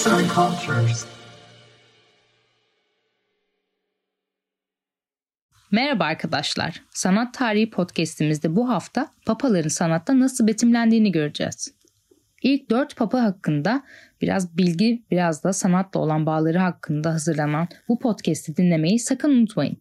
Arts and Cultures. Merhaba arkadaşlar. Sanat Tarihi podcast'imizde bu hafta papaların sanatta nasıl betimlendiğini göreceğiz. İlk dört papa hakkında biraz bilgi, biraz da sanatla olan bağları hakkında hazırlanan bu podcast'i dinlemeyi sakın unutmayın.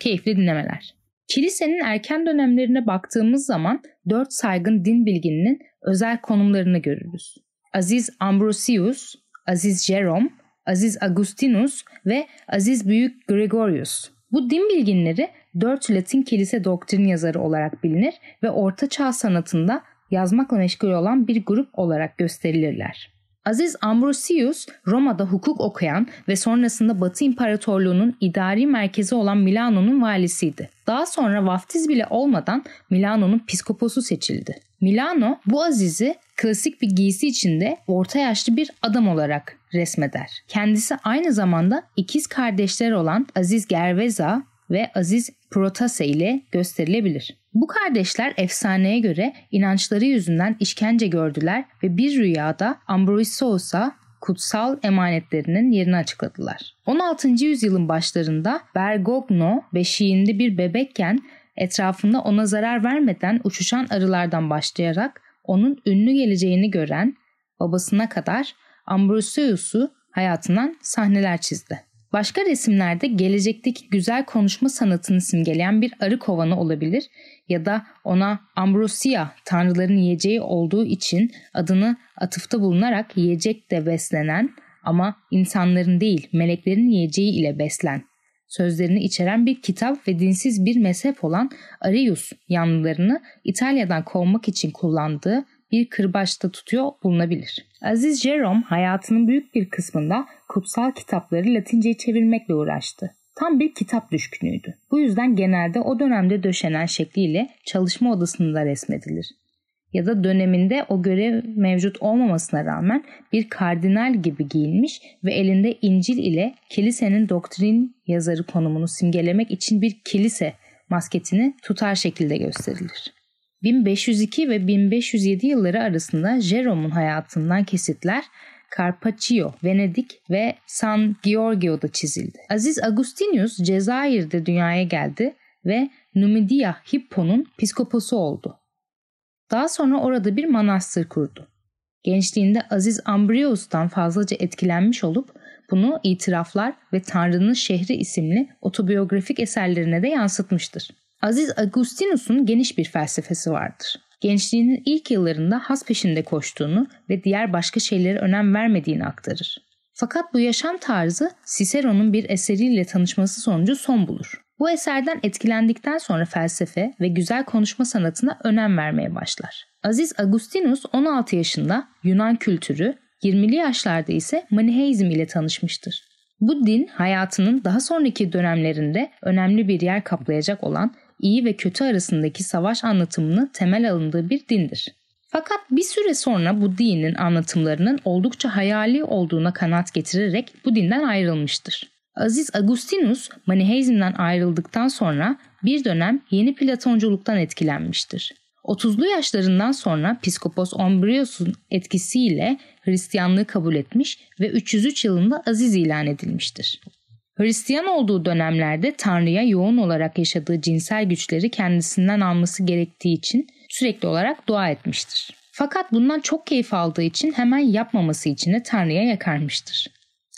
Keyifli dinlemeler. Kilisenin erken dönemlerine baktığımız zaman dört saygın din bilgininin özel konumlarını görürüz. Aziz Ambrosius, Aziz Jerome, Aziz Agustinus ve Aziz Büyük Gregorius. Bu din bilginleri dört Latin kilise doktrin yazarı olarak bilinir ve Orta Çağ sanatında yazmakla meşgul olan bir grup olarak gösterilirler. Aziz Ambrosius Roma'da hukuk okuyan ve sonrasında Batı İmparatorluğu'nun idari merkezi olan Milano'nun valisiydi. Daha sonra vaftiz bile olmadan Milano'nun piskoposu seçildi. Milano bu Aziz'i klasik bir giysi içinde orta yaşlı bir adam olarak resmeder. Kendisi aynı zamanda ikiz kardeşler olan Aziz Gerveza ve Aziz Protase ile gösterilebilir. Bu kardeşler efsaneye göre inançları yüzünden işkence gördüler ve bir rüyada Ambrosios'a kutsal emanetlerinin yerini açıkladılar. 16. yüzyılın başlarında Bergogno beşiğinde bir bebekken etrafında ona zarar vermeden uçuşan arılardan başlayarak onun ünlü geleceğini gören babasına kadar Ambrosius'u hayatından sahneler çizdi. Başka resimlerde gelecekteki güzel konuşma sanatını simgeleyen bir arı kovanı olabilir ya da ona Ambrosia tanrıların yiyeceği olduğu için adını atıfta bulunarak yiyecek de beslenen ama insanların değil meleklerin yiyeceği ile beslen sözlerini içeren bir kitap ve dinsiz bir mezhep olan Arius yanlılarını İtalya'dan kovmak için kullandığı bir kırbaçta tutuyor bulunabilir. Aziz Jerome hayatının büyük bir kısmında kutsal kitapları Latince'ye çevirmekle uğraştı. Tam bir kitap düşkünüydü. Bu yüzden genelde o dönemde döşenen şekliyle çalışma odasında resmedilir. Ya da döneminde o görev mevcut olmamasına rağmen bir kardinal gibi giyinmiş ve elinde İncil ile kilisenin doktrin yazarı konumunu simgelemek için bir kilise masketini tutar şekilde gösterilir. 1502 ve 1507 yılları arasında Jerome'un hayatından kesitler Carpaccio, Venedik ve San Giorgio'da çizildi. Aziz Agustinius Cezayir'de dünyaya geldi ve Numidia Hippo'nun piskoposu oldu. Daha sonra orada bir manastır kurdu. Gençliğinde Aziz Ambrios'tan fazlaca etkilenmiş olup bunu itiraflar ve Tanrı'nın Şehri isimli otobiyografik eserlerine de yansıtmıştır. Aziz Agustinus'un geniş bir felsefesi vardır. Gençliğinin ilk yıllarında has peşinde koştuğunu ve diğer başka şeylere önem vermediğini aktarır. Fakat bu yaşam tarzı Cicero'nun bir eseriyle tanışması sonucu son bulur. Bu eserden etkilendikten sonra felsefe ve güzel konuşma sanatına önem vermeye başlar. Aziz Agustinus 16 yaşında Yunan kültürü, 20'li yaşlarda ise Maniheizm ile tanışmıştır. Bu din hayatının daha sonraki dönemlerinde önemli bir yer kaplayacak olan iyi ve kötü arasındaki savaş anlatımını temel alındığı bir dindir. Fakat bir süre sonra bu dinin anlatımlarının oldukça hayali olduğuna kanat getirerek bu dinden ayrılmıştır. Aziz Agustinus Maniheizm'den ayrıldıktan sonra bir dönem yeni Platonculuktan etkilenmiştir. 30'lu yaşlarından sonra Piskopos Ombrios'un etkisiyle Hristiyanlığı kabul etmiş ve 303 yılında aziz ilan edilmiştir. Hristiyan olduğu dönemlerde Tanrı'ya yoğun olarak yaşadığı cinsel güçleri kendisinden alması gerektiği için sürekli olarak dua etmiştir. Fakat bundan çok keyif aldığı için hemen yapmaması için de Tanrı'ya yakarmıştır.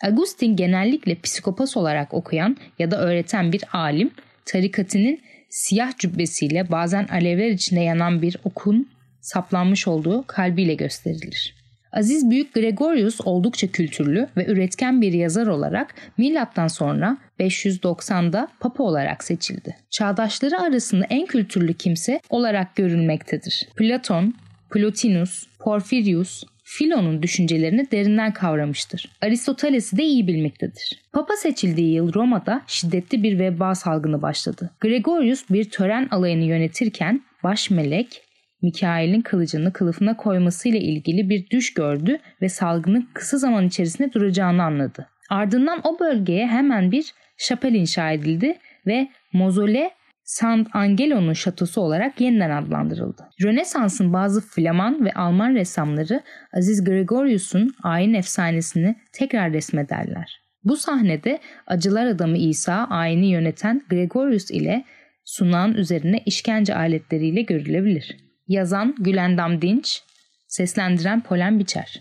Agustin genellikle psikopas olarak okuyan ya da öğreten bir alim, tarikatının siyah cübbesiyle bazen alevler içinde yanan bir okun saplanmış olduğu kalbiyle gösterilir. Aziz Büyük Gregorius oldukça kültürlü ve üretken bir yazar olarak milattan sonra 590'da papa olarak seçildi. Çağdaşları arasında en kültürlü kimse olarak görülmektedir. Platon, Plotinus, Porfirius, Filon'un düşüncelerini derinden kavramıştır. Aristoteles'i de iyi bilmektedir. Papa seçildiği yıl Roma'da şiddetli bir veba salgını başladı. Gregorius bir tören alayını yönetirken baş melek Mikail'in kılıcını kılıfına koymasıyla ilgili bir düş gördü ve salgının kısa zaman içerisinde duracağını anladı. Ardından o bölgeye hemen bir şapel inşa edildi ve mozole Sant Angelo'nun şatosu olarak yeniden adlandırıldı. Rönesans'ın bazı Flaman ve Alman ressamları Aziz Gregorius'un ayin efsanesini tekrar resmederler. Bu sahnede acılar adamı İsa ayini yöneten Gregorius ile sunan üzerine işkence aletleriyle görülebilir. Yazan Gülendam Dinç, seslendiren Polen Biçer.